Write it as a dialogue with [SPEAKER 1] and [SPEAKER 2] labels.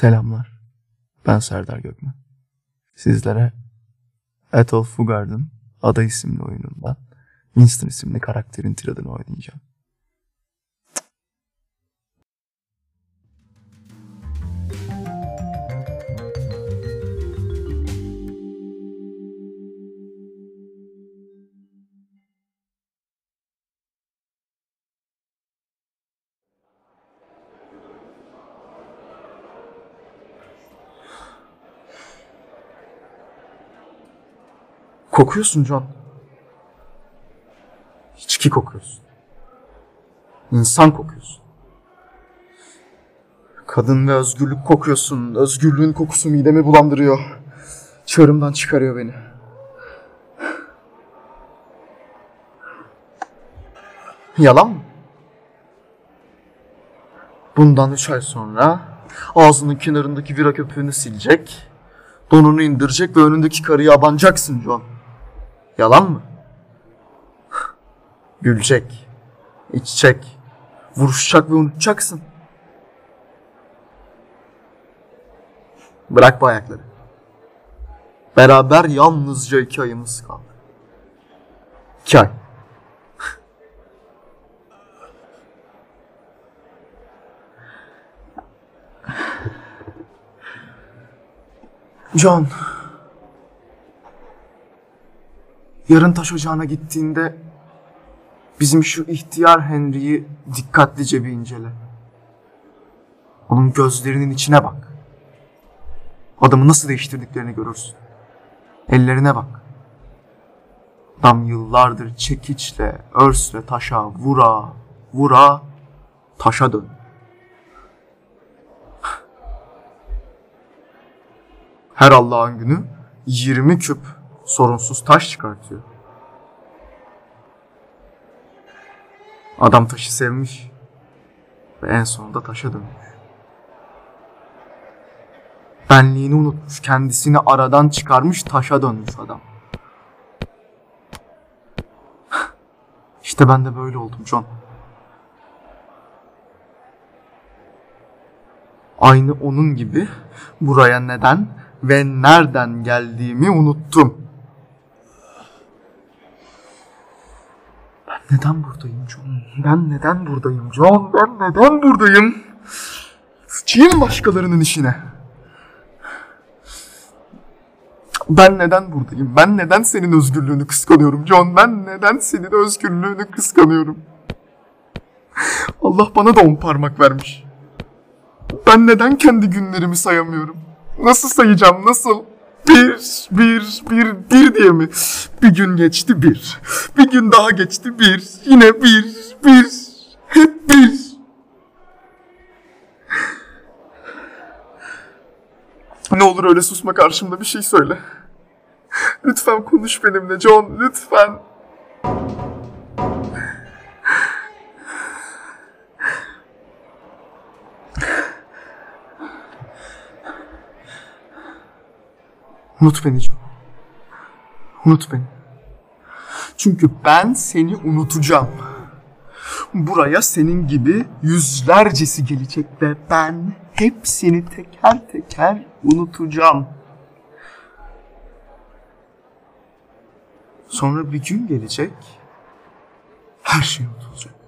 [SPEAKER 1] Selamlar. Ben Serdar Gökmen. Sizlere Ethel Fugard'ın Ada isimli oyunundan Winston isimli karakterin tiradını oynayacağım. Kokuyorsun John. İçki kokuyorsun. İnsan kokuyorsun. Kadın ve özgürlük kokuyorsun. Özgürlüğün kokusu midemi bulandırıyor. Çığırımdan çıkarıyor beni. Yalan mı? Bundan üç ay sonra ağzının kenarındaki bira köpüğünü silecek, donunu indirecek ve önündeki karıya abanacaksın John. Yalan mı? Gülecek, içecek, vuruşacak ve unutacaksın. Bırak bu ayakları. Beraber yalnızca iki ayımız kaldı. İki ay. John. Yarın taş ocağına gittiğinde bizim şu ihtiyar Henry'yi dikkatlice bir incele. Onun gözlerinin içine bak. Adamı nasıl değiştirdiklerini görürsün. Ellerine bak. Adam yıllardır çekiçle, örsle taşa vura, vura, taşa dön. Her Allah'ın günü 20 küp sorunsuz taş çıkartıyor. Adam taşı sevmiş ve en sonunda taşa dönmüş. Benliğini unutmuş, kendisini aradan çıkarmış, taşa dönmüş adam. İşte ben de böyle oldum John. Aynı onun gibi buraya neden ve nereden geldiğimi unuttum. Neden buradayım John? Ben neden buradayım John? Ben neden buradayım? Sıçayım başkalarının işine. Ben neden buradayım? Ben neden senin özgürlüğünü kıskanıyorum John? Ben neden senin özgürlüğünü kıskanıyorum? Allah bana da on parmak vermiş. Ben neden kendi günlerimi sayamıyorum? Nasıl sayacağım? Nasıl? Bir, bir, bir, bir diye mi? Bir gün geçti bir. Bir gün daha geçti bir. Yine bir, bir. Hep bir. Ne olur öyle susma karşımda bir şey söyle. Lütfen konuş benimle John, lütfen. Unut beni John. Unut beni. Çünkü ben seni unutacağım. Buraya senin gibi yüzlercesi gelecek ve ben hepsini teker teker unutacağım. Sonra bir gün gelecek, her şey unutulacak.